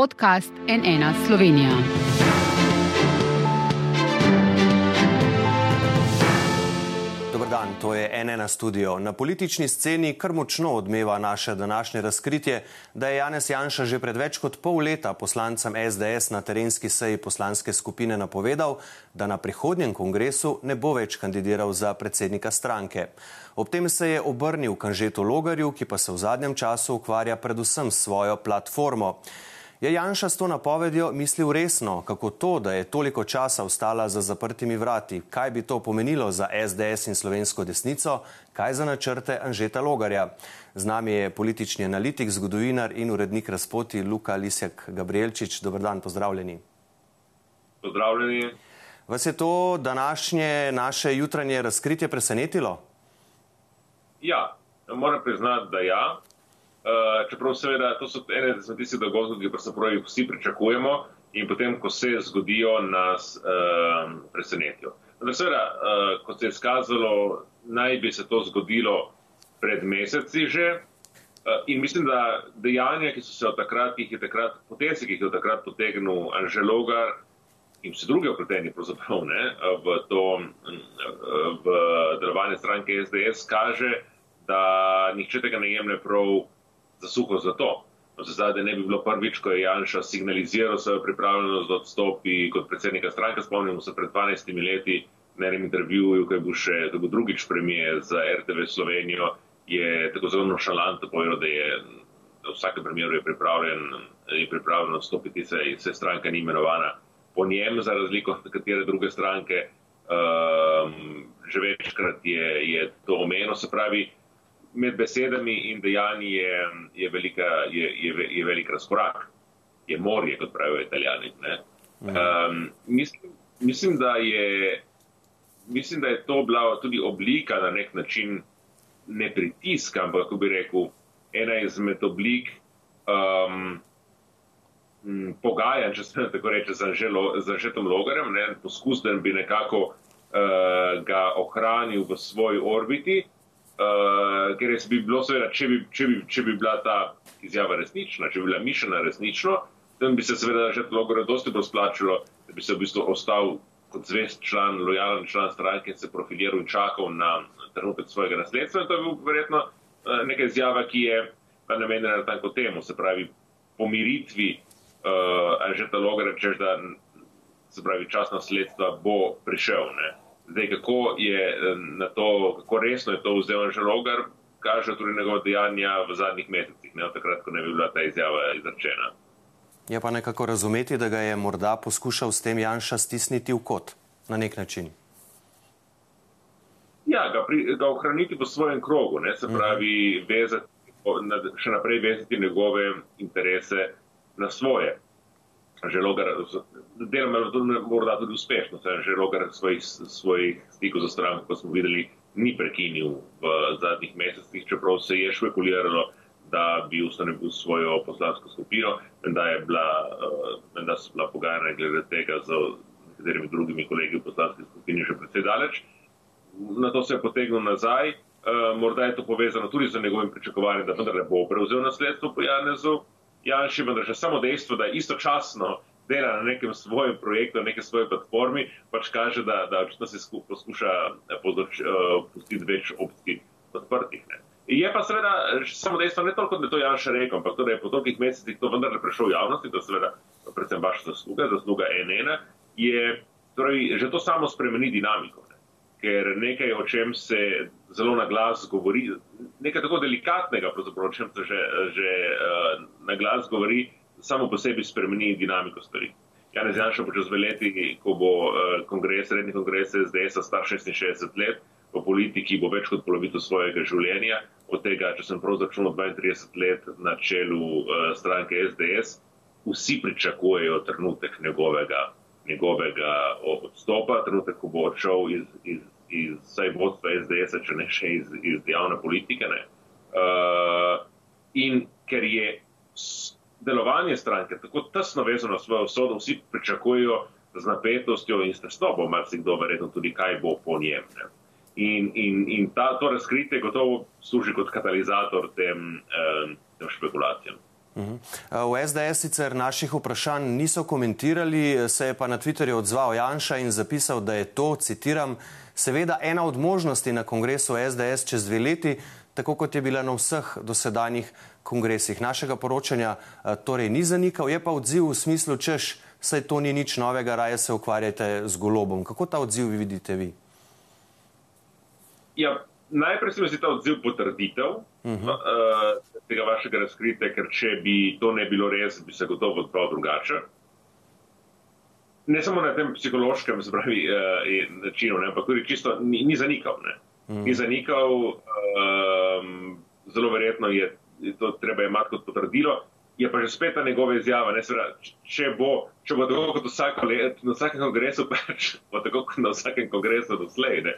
podcast NN Slovenija. dan, to je NN studio. Na politični sceni kar močno odmeva naše današnje razkritje, da je Janez Janša že pred več kot pol leta poslancem SDS na terenski seji poslanske skupine napovedal, da na prihodnjem kongresu ne bo več kandidiral za predsednika stranke. Ob tem se je obrnil kanžetu Logarju, ki pa se v zadnjem času ukvarja predvsem s svojo platformo. Je Janša s to napovedjo mislil resno, kako to, da je toliko časa ostala za zaprtimi vrati, kaj bi to pomenilo za SDS in slovensko desnico, kaj za načrte Anžeta Logarja. Z nami je politični analitik, zgodovinar in urednik razpoti Luka Lisjak Gabrielčič. Dobr dan, pozdravljeni. Pozdravljeni. Vas je to današnje naše jutranje razkritje presenetilo? Ja, moram priznati, da ja. Uh, čeprav seveda to so ene izmed tistih dogodkov, ki pravzaprav vsi pričakujemo in potem, ko se zgodijo, nas uh, presenetijo. Ampak seveda, uh, kot se je skazalo, naj bi se to zgodilo pred meseci že. Uh, in mislim, da dejanja, ki so se od takrat, ki jih je takrat, potenci, ki jih je od takrat potegnil Anžel Logar in vsi drugi opleteni pravzaprav ne, v to, v delovanje stranke SDS, kaže, da nihče tega ne jemlje prav za suho za to. No, za zadnje ne bi bilo prvič, ko je Janša signaliziral svojo pripravljenost, da odstopi kot predsednika stranke. Spomnimo se pred 12 leti na enem intervjuju, ko je bil še tako drugič premije za RTV Slovenijo, je tako zelo šalantno povedal, da je v vsakem primeru je pripravljen, je pripravljen odstopiti in se stranka ni imenovana po njem, za razliko od katere druge stranke. Um, že večkrat je, je to omenjeno, se pravi, med besedami in dejanji je, je, velika, je, je, je velik razkorak, je morje, kot pravijo italijani. Um, mislim, mislim, da je, mislim, da je to bila tudi oblika na nek način, ne pritiska, ampak kako bi rekel, ena izmed oblik um, pogajanj, če se tako reče, za žetom logarem, ne, poskus, da bi nekako uh, ga ohranil v svoji orbiti. Uh, ker bi bilo, seveda, če bi, če, bi, če bi bila ta izjava resnična, če bi bila mišljena resnično, potem bi se seveda že dolgo dosti bolj splačilo, da bi se v bistvu ostal kot zvest član, lojalen član stranke in se profiliral in čakal na trenutek svojega nasledstva. In to je bil verjetno uh, neka izjava, ki je namenjena tako temu, se pravi pomiritvi uh, Anžeta Logara, čež da se pravi čas nasledstva bo prišel. Ne? Zdaj, kako je na to, kako resno je to vzel Žalogar, kaže tudi njegova dejanja v zadnjih mesecih, ne od takrat, ko ne bi bila ta izjava izrečena. Je pa nekako razumeti, da ga je morda poskušal s tem Janša stisniti v kot na nek način. Ja, ga, pri, ga ohraniti v svojem krogu, ne, se mhm. pravi, vezati, še naprej vezati njegove interese na svoje želogar, deloma tudi, morda tudi uspešno, saj želogar svojih, svojih stikov za stranko, kot smo videli, ni prekinil v zadnjih mesecih, čeprav se je špekuliralo, da bi ustanovil svojo poslansko skupino, da je bila, uh, da so bila pogajanja glede tega z nekaterimi drugimi kolegi v poslanski skupini že predvsej daleč. Na to se je potegnil nazaj. Uh, morda je to povezano tudi z njegovim pričakovanjem, da vendar ne bo prevzel nasledstvo po Janezu. Janši, vendar že samo dejstvo, da istočasno dela na nekem svojem projektu, na neki svoji platformi, pač kaže, da, da očitno se poskuša eh, področ, uh, pustiti več opcij odprtih. Ne. Je pa seveda samo dejstvo, ne toliko, da je to Janša rekel, ampak to, da je po tolikih mesecih to vendar prešel v javnosti, to je seveda predvsem vaša zasluga, zasluga NN, je torej, že to samo spremeni dinamiko ker nekaj, o čem se zelo na glas govori, nekaj tako delikatnega, o čem se že, že uh, na glas govori, samo po sebi spremeni dinamiko stvari. Janez Janša bo čez dve leti, ko bo uh, kongres, redni kongres SDS star 66 let, v politiki bo več kot polovico svojega življenja, od tega, če sem prav začel, 32 let na čelu uh, stranke SDS, vsi pričakujejo trenutek njegovega njegovega odstopa, trenutek, ko bo odšel iz, iz, iz vsaj vodstva SDS, če ne še iz, iz javne politike. Uh, in ker je delovanje stranke tako tesno vezano na svojo usodo, vsi pričakujejo z napetostjo in stresnobo, marsikdo verjetno tudi, kaj bo po njem. Ne? In, in, in ta, to razkritje gotovo služi kot katalizator tem, um, tem špekulacijam. V SDS sicer naših vprašanj niso komentirali, se je pa na Twitterju odzval Janša in zapisal, da je to, citiram, seveda ena od možnosti na kongresu SDS čez dve leti, tako kot je bila na vseh dosedanjih kongresih. Našega poročanja eh, torej ni zanikal, je pa odziv v smislu, češ, saj to ni nič novega, raje se ukvarjate z golobom. Kako ta odziv vidite vi? Ja, najprej se mi zdi ta odziv potrditev uh -huh. uh, tega vašega razkritja, ker če bi to ne bilo res, bi se gotovo odzval drugače. Ne samo na tem psihološkem zbravi, uh, načinu, ne, ampak tudi čisto ni, ni zanikal. Ne. -huh. Ni zanikal, um, zelo verjetno je to treba imati kot potrdilo je pa že spet ta njegova izjava. Ne, sra, če, bo, če bo tako kot let, na vsakem kongresu, pač bo tako kot na vsakem kongresu doslej ne,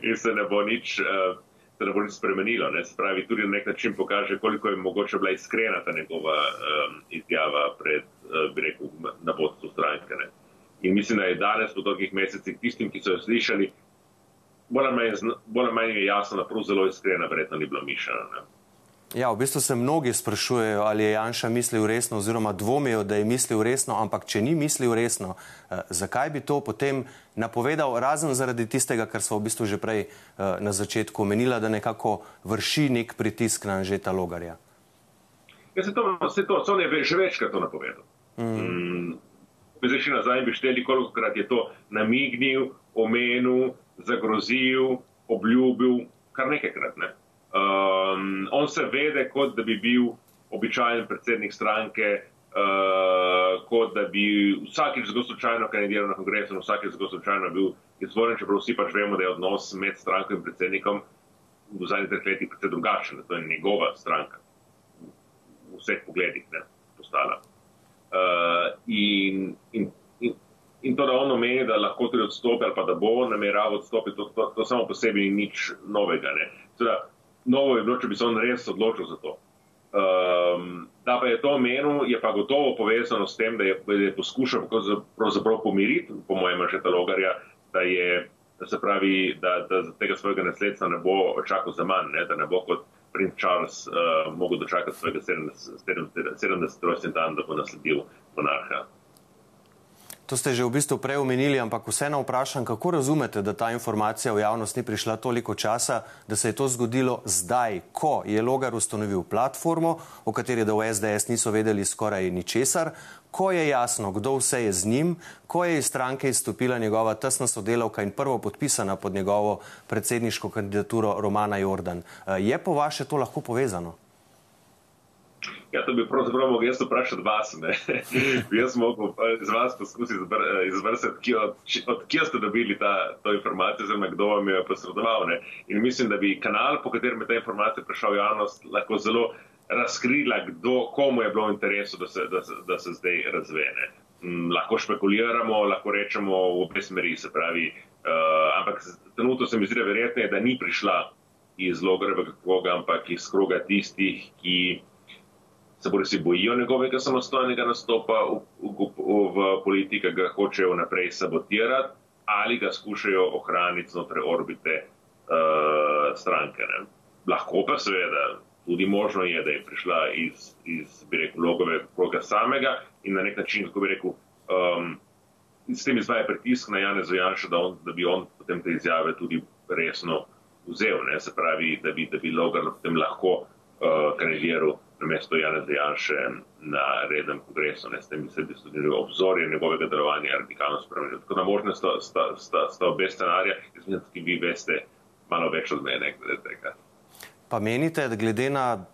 in se ne bo nič. Uh, Se ne bo nič spremenilo, ne? spravi tudi na nek način pokaže, koliko je mogoče bila iskrena ta njegova um, izjava pred, uh, bi rekel, na vodstvu stranke. Ne? In mislim, da je danes po dolgih mesecih tistim, ki so jo slišali, bolj ali manj je jasno, da prav zelo iskrena verjetno ni bilo mišljeno. Ja, v bistvu se mnogi sprašujejo, ali je Janša mislil resno, oziroma dvomijo, da je mislil resno, ampak če ni mislil resno, eh, zakaj bi to potem napovedal, razen zaradi tistega, kar smo v bistvu že prej eh, na začetku omenili, da nekako vrši nek pritisk na Anžeta Logarja? Ja, se to, se to, so ne že večkrat to napovedal. Mm. Mm, zdaj še nazaj bi šteli, koliko krat je to namignil, omenil, zagrozil, obljubil, kar nekajkrat. Ne? Um, on se vede, kot da bi bil običajen predsednik stranke, uh, kot da bi vsakeč zelo slučajno kandidiral na kongresu in vsakeč zelo slučajno bil izvoljen, čeprav vsi pač vemo, da je odnos med stranko in predsednikom v zadnjih treh letih precej drugačen, da to je njegova stranka v vseh pogledih ne, postala. Uh, in, in, in, in to, da on omeni, da lahko tudi odstopi ali pa da bo nameraval odstopiti, to, to, to samo po sebi ni nič novega. Teda, novo je bilo, če bi se on res odločil za to. Um, da pa je to omenil, je pa gotovo povezano s tem, da je, je poskušal pomiriti, po mojem, že ta logarja, da je, da se pravi, da, da tega svojega nasledstva ne bo čakal za manj, ne, da ne bo kot princ Charles uh, mogel dočakati svojega 70. 70 rojstni dan, da bo nasledil monarha. To ste že v bistvu prej omenili, ampak vseeno vprašam, kako razumete, da ta informacija v javnost ni prišla toliko časa, da se je to zgodilo zdaj, ko je Logar ustanovil platformo, o kateri da v SDS niso vedeli skoraj ničesar, ko je jasno, kdo vse je z njim, ko je iz stranke izstopila njegova tesna sodelavka in prvo podpisana pod njegovo predsedniško kandidaturo Romana Jordan. Je po vaše to lahko povezano? Ja, to bi pravzaprav mogel jaz vprašati vas. jaz mogel z vas poskusiti izvrstiti, od, od kje ste dobili ta, to informacijo, oziroma kdo vam jo je posredoval. Ne? In mislim, da bi kanal, po katerem je ta informacija prišla v javnost, lahko zelo razkrila, kdo, komu je bilo v interesu, da se, da, da se zdaj razvene. Mm, lahko špekuliramo, lahko rečemo v obe smeri, se pravi. Uh, ampak trenutno se mi zdi, da verjetno je, da ni prišla iz logarevega kroga, ampak iz kroga tistih, ki se bori si bojijo njegovega samostojnega nastopa v, v, v, politiki, ga hočejo naprej sabotirati ali ga skušajo ohraniti znotraj orbite uh, stranke. Ne. Lahko pa seveda tudi možno je, da je prišla iz, iz bi rekel, logove kroga samega in na nek način, kako bi rekel, um, s tem izvaja pritisk na Janez Zojanša, da, da bi on potem te izjave tudi resno vzel, ne. se pravi, da bi, da bi logar potem lahko uh, kandidiral namesto Jana Zajanše na rednem kongresu, ne s tem se bi tudi obzorje njegovega delovanja radikalno spremenil. Tako da možno sta, sta, sta, sta obe scenarija, izmed ki vi veste malo več od mene glede tega. Pa menite, da glede na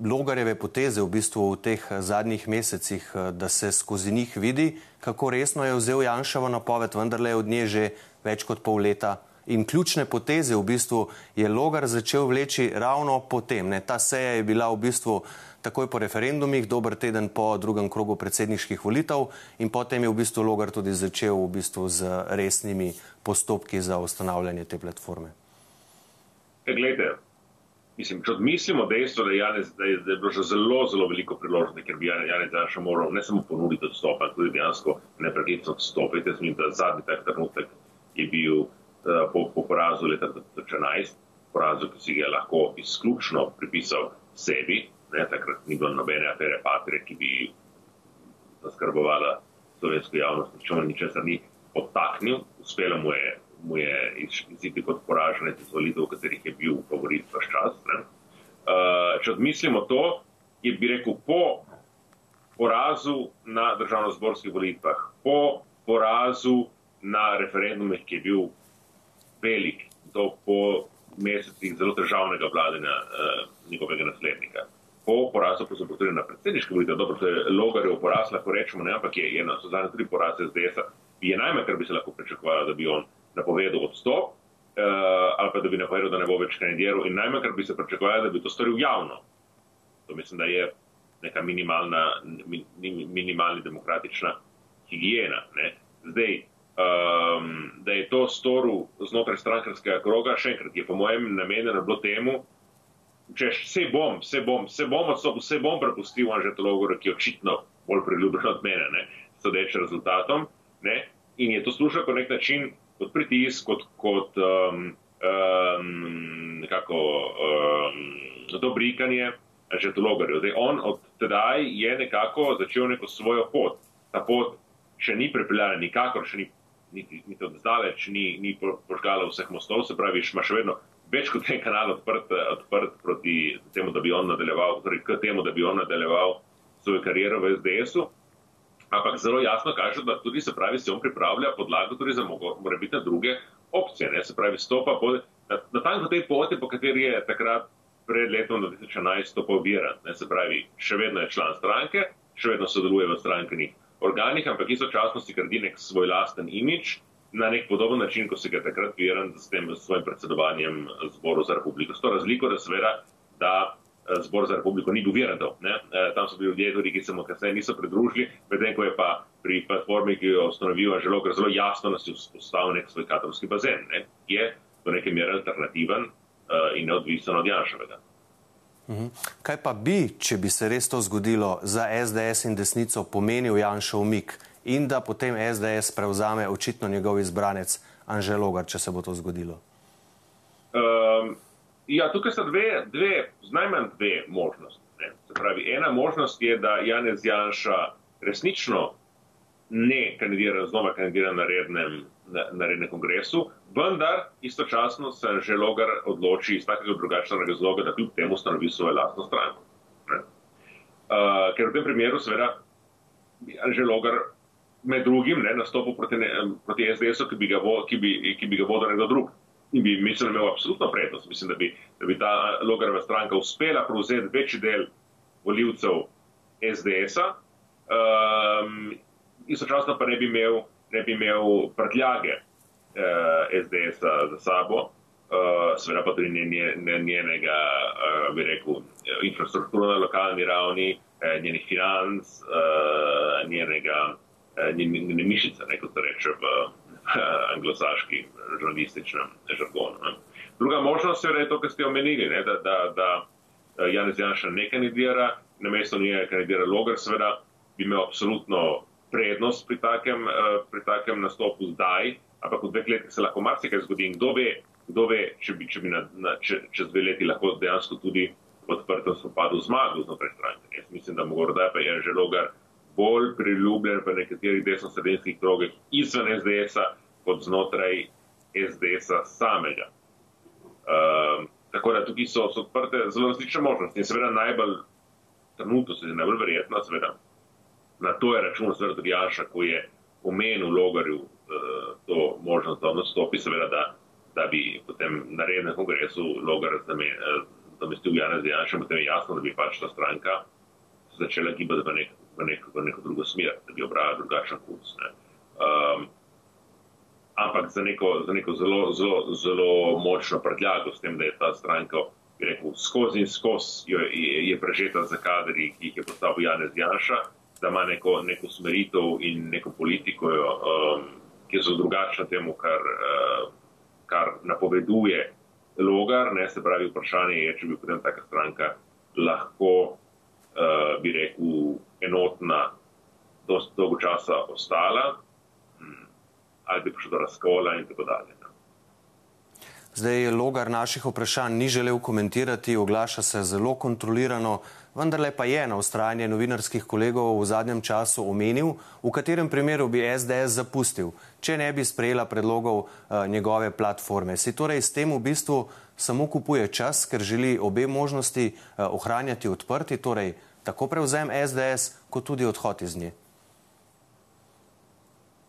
logarjeve poteze v bistvu v teh zadnjih mesecih, da se skozi njih vidi, kako resno je vzel Janševo napoved, vendarle je od nje že več kot pol leta in ključne poteze v bistvu je Logar začel vleči ravno potem. Ne? Ta seja je bila v bistvu takoj po referendumih, dober teden po drugem krogu predsedniških volitev in potem je v bistvu Logar tudi začel v bistvu z resnimi postopki za ustanavljanje te platforme. E, glede, mislim, če odmislimo dejstvo, da, Janez, da, je, da je bilo že zelo, zelo veliko priložnosti, ker bi Janez Janša moral ne samo ponuditi odstop, ampak tudi dejansko nepreklicno odstopiti. Jaz mislim, da zadnji tak trenutek je bil po, po porazu leta 2011, porazu, ki si ga lahko izključno pripisal sebi, Ne, takrat ni bilo nobene afere patre, ki bi zaskrbovala slovensko javnost, če mu ničesar ni odtaknil, uspelo mu je, mu je iziti kot poraženec iz volitev, v katerih je bil favorit vse čas. Uh, če odmislimo to, je bi rekel po porazu na državno-zborskih volitvah, po porazu na referendumih, ki je bil velik, to po mesecih zelo težavnega vladanja uh, njegovega naslednika. Po porazu, ko so potrebni na predsedniške volitve, dobro, to je Logarjev poraz, lahko rečemo, ne, ampak je, je na sozadnje tudi poraz SDS-a, je najmanj, kar bi se lahko pričakovalo, da bi on napovedal odstop, uh, ali pa da bi napovedal, da ne bo več kandidiral, in najmanj, kar bi se pričakovalo, da bi to storil javno. To mislim, da je neka minimalna, minimalna demokratična higiena. Ne. Zdaj, um, da je to storil znotraj strankarskega kroga, še enkrat je po mojem namenjeno bilo temu, če se bom, se bom, se bom odstopil, se bom prepustil Anžetu Logoru, ki je očitno bolj priljubljen od mene, ne, sodeč rezultatom. Ne, in je to slušal kot nek način, kot pritisk, kot, kot um, um, nekako um, dobrikanje že to. Zdaj, on od tedaj je nekako začel neko svojo pot. Ta pot še ni pripeljala nikakor, še ni, niti, niti od zdaleč, ni, ni požgala vseh mostov, se pravi, ima še vedno več kot en kanal odprt, odprt proti temu, da bi on nadaljeval, torej k temu, da bi on nadaljeval svojo kariero v SDS-u. Ampak zelo jasno kaže, da tudi se pravi, se on pripravlja podlago tudi za morebitne druge opcije. Ne? Se pravi, stopa po, na, na tanko tej poti, po kateri je takrat pred letom 2011 to pobiran. Se pravi, še vedno je član stranke, še vedno sodeluje v strankenih organih, ampak istočasno si gradi nek svoj lasten imič na nek podoben način, kot se ga takrat viran s tem svojim predsedovanjem zboru za republiko. S to razliko, da seveda, da eh, zbor za republiko ni bil virantov. Eh, tam so bili ljudje, tudi, ki se mu kasneje niso pridružili, medtem ko je pa pri platformi, ki jo ustanovil Želo, zelo jasno nas je vzpostavil nek svoj katolski bazen, ne? ki je do neke mere alternativen uh, in neodvisen od Janševega. Mhm. Kaj pa bi, če bi se res to zgodilo za SDS in desnico, pomenil Janša umik in da potem SDS prevzame očitno njegov izbranec Anžel Logar, če se bo to zgodilo? Um, ja, tukaj so dve, dve, najmanj dve možnosti. Ne. Se pravi, ena možnost je, da Janez Janša resnično ne kandidira, znova kandidira na rednem, na, na rednem kongresu, vendar istočasno se že logar odloči iz takega drugačnega razloga, da kljub temu ustanovi svojo lastno stranko. Uh, ker v tem primeru, seveda, že logar med drugim ne, nastopil proti, proti SDS-u, ki, ki, ki bi ga vodil nekdo drug. In bi, mislim, imel absolutno prednost. Mislim, da bi, da bi ta logareva stranka uspela prevzeti večji del voljivcev SDS-a. Um, istočasno pa ne bi imel, ne bi imel prtljage eh, SDS-a za sabo, eh, seveda pa tudi njenega, eh, bi rekel, infrastruktura na lokalni ravni, eh, njenih financ, eh, njenega, eh, njene mišice, ne, kot se reče v eh, anglosaški žurnalističnem žargonu. Ne. Druga možnost je to, kar ste omenili, ne, da, da, da eh, Janez Janša ne kandidira, na mesto njega kandidira Logar, seveda bi imel absolutno prednost pri takem, uh, pri takem nastopu zdaj, ampak v dveh letih se lahko marsikaj zgodi. In kdo ve, kdo ve če bi, če bi na, na, če, čez dve leti lahko dejansko tudi v odprtem spopadu zmagal znotraj stranke. Jaz mislim, da morda pa je že logar bolj priljubljen v nekaterih desno-sredinskih krogih izven SDS-a kot znotraj SDS-a samega. Um, tako da tukaj so, so odprte zelo različne možnosti. In seveda najbolj trenutno, se je najbolj verjetno, seveda na to je račun seveda tudi Janša, ko je omenil Logarju to možnost, da nastopi, seveda, da, da bi potem na rednem kongresu Logar zamestil uh, Janez Janša, potem je jasno, da bi pač ta stranka začela gibati v, nek, v, nek, v neko drugo smer, da bi obrala drugačen kurs. Um, ampak za neko, za neko zelo, zelo, zelo močno prtljago s tem, da je ta stranka rekel, skozi in skozi je, je, je prežeta za kadri, ki jih je postavil Janez Janša da ima neko, neko smeritev in neko politiko, um, ki so drugačna temu, kar, uh, kar napoveduje logar. Ne, se pravi, vprašanje je, če bi potem taka stranka lahko, uh, bi rekel, enotna dosti dolgo časa ostala, um, ali bi prišlo do razkola in tako dalje. Zdaj, logar naših vprašanj ni želel komentirati, oglaša se zelo kontrolirano vendarle pa je na ustrajanje novinarskih kolegov v zadnjem času omenil, v katerem primeru bi SDS zapustil, če ne bi sprejela predlogov uh, njegove platforme. Si torej s tem v bistvu samo kupuje čas, ker želi obe možnosti uh, ohranjati odprti, torej tako prevzem SDS, kot tudi odhod iz nje.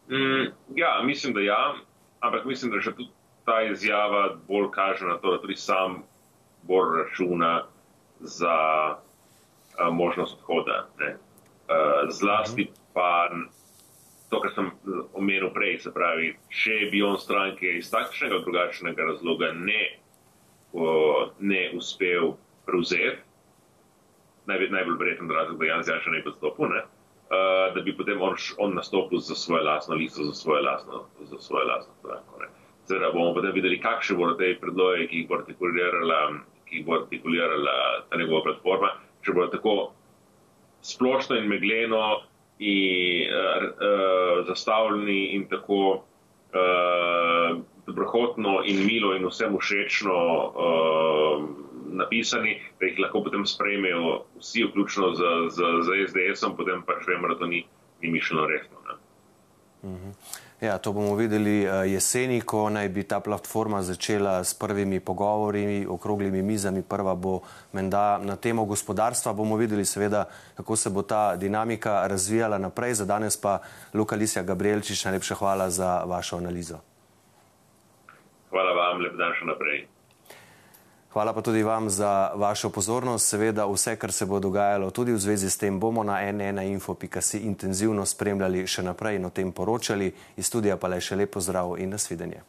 Mm, ja, mislim, da ja, ampak mislim, da že tudi ta izjava bolj kaže na to, da tudi sam bolj računa za uh, možnost odhoda. Uh, zlasti pa to, kar sem omenil prej, se pravi, če bi on stranke iz takšnega drugačnega razloga ne, uh, ne uspel prevzeti, najbolj, najbolj verjeten razlog, da Jan Zjaša ne bi odstopil, uh, da bi potem on, on nastopil za svoje lastno listo, za svoje lastno, za svoje lastno stranko. Seveda bomo potem videli, kakšne bodo te predloge, ki jih bo artikulirala, ki jih bo artikulirala ta njegova platforma, če bodo tako splošno in megleno in uh, uh, zastavljeni in tako uh, dobrohotno in milo in vsem všečno uh, napisani, da jih lahko potem sprejmejo vsi, vključno z, z, z SDS-om, potem pač vemo, da to ni, ni mišljeno resno. Uh -huh. Ja, to bomo videli eh, jeseni, ko naj bi ta platforma začela s prvimi pogovori, okroglimi mizami. Prva bo menda na temo gospodarstva. Bomo videli seveda, kako se bo ta dinamika razvijala naprej. Za danes pa Luka Lisja Gabrielčič, najlepša hvala za vašo analizo. Hvala vam, lep dan še naprej. Hvala pa tudi vam za vašo pozornost. Seveda vse, kar se bo dogajalo tudi v zvezi s tem, bomo na nnainfo.si intenzivno spremljali še naprej in o tem poročali. Iz studija pa le še lepo zdrav in nasvidenje.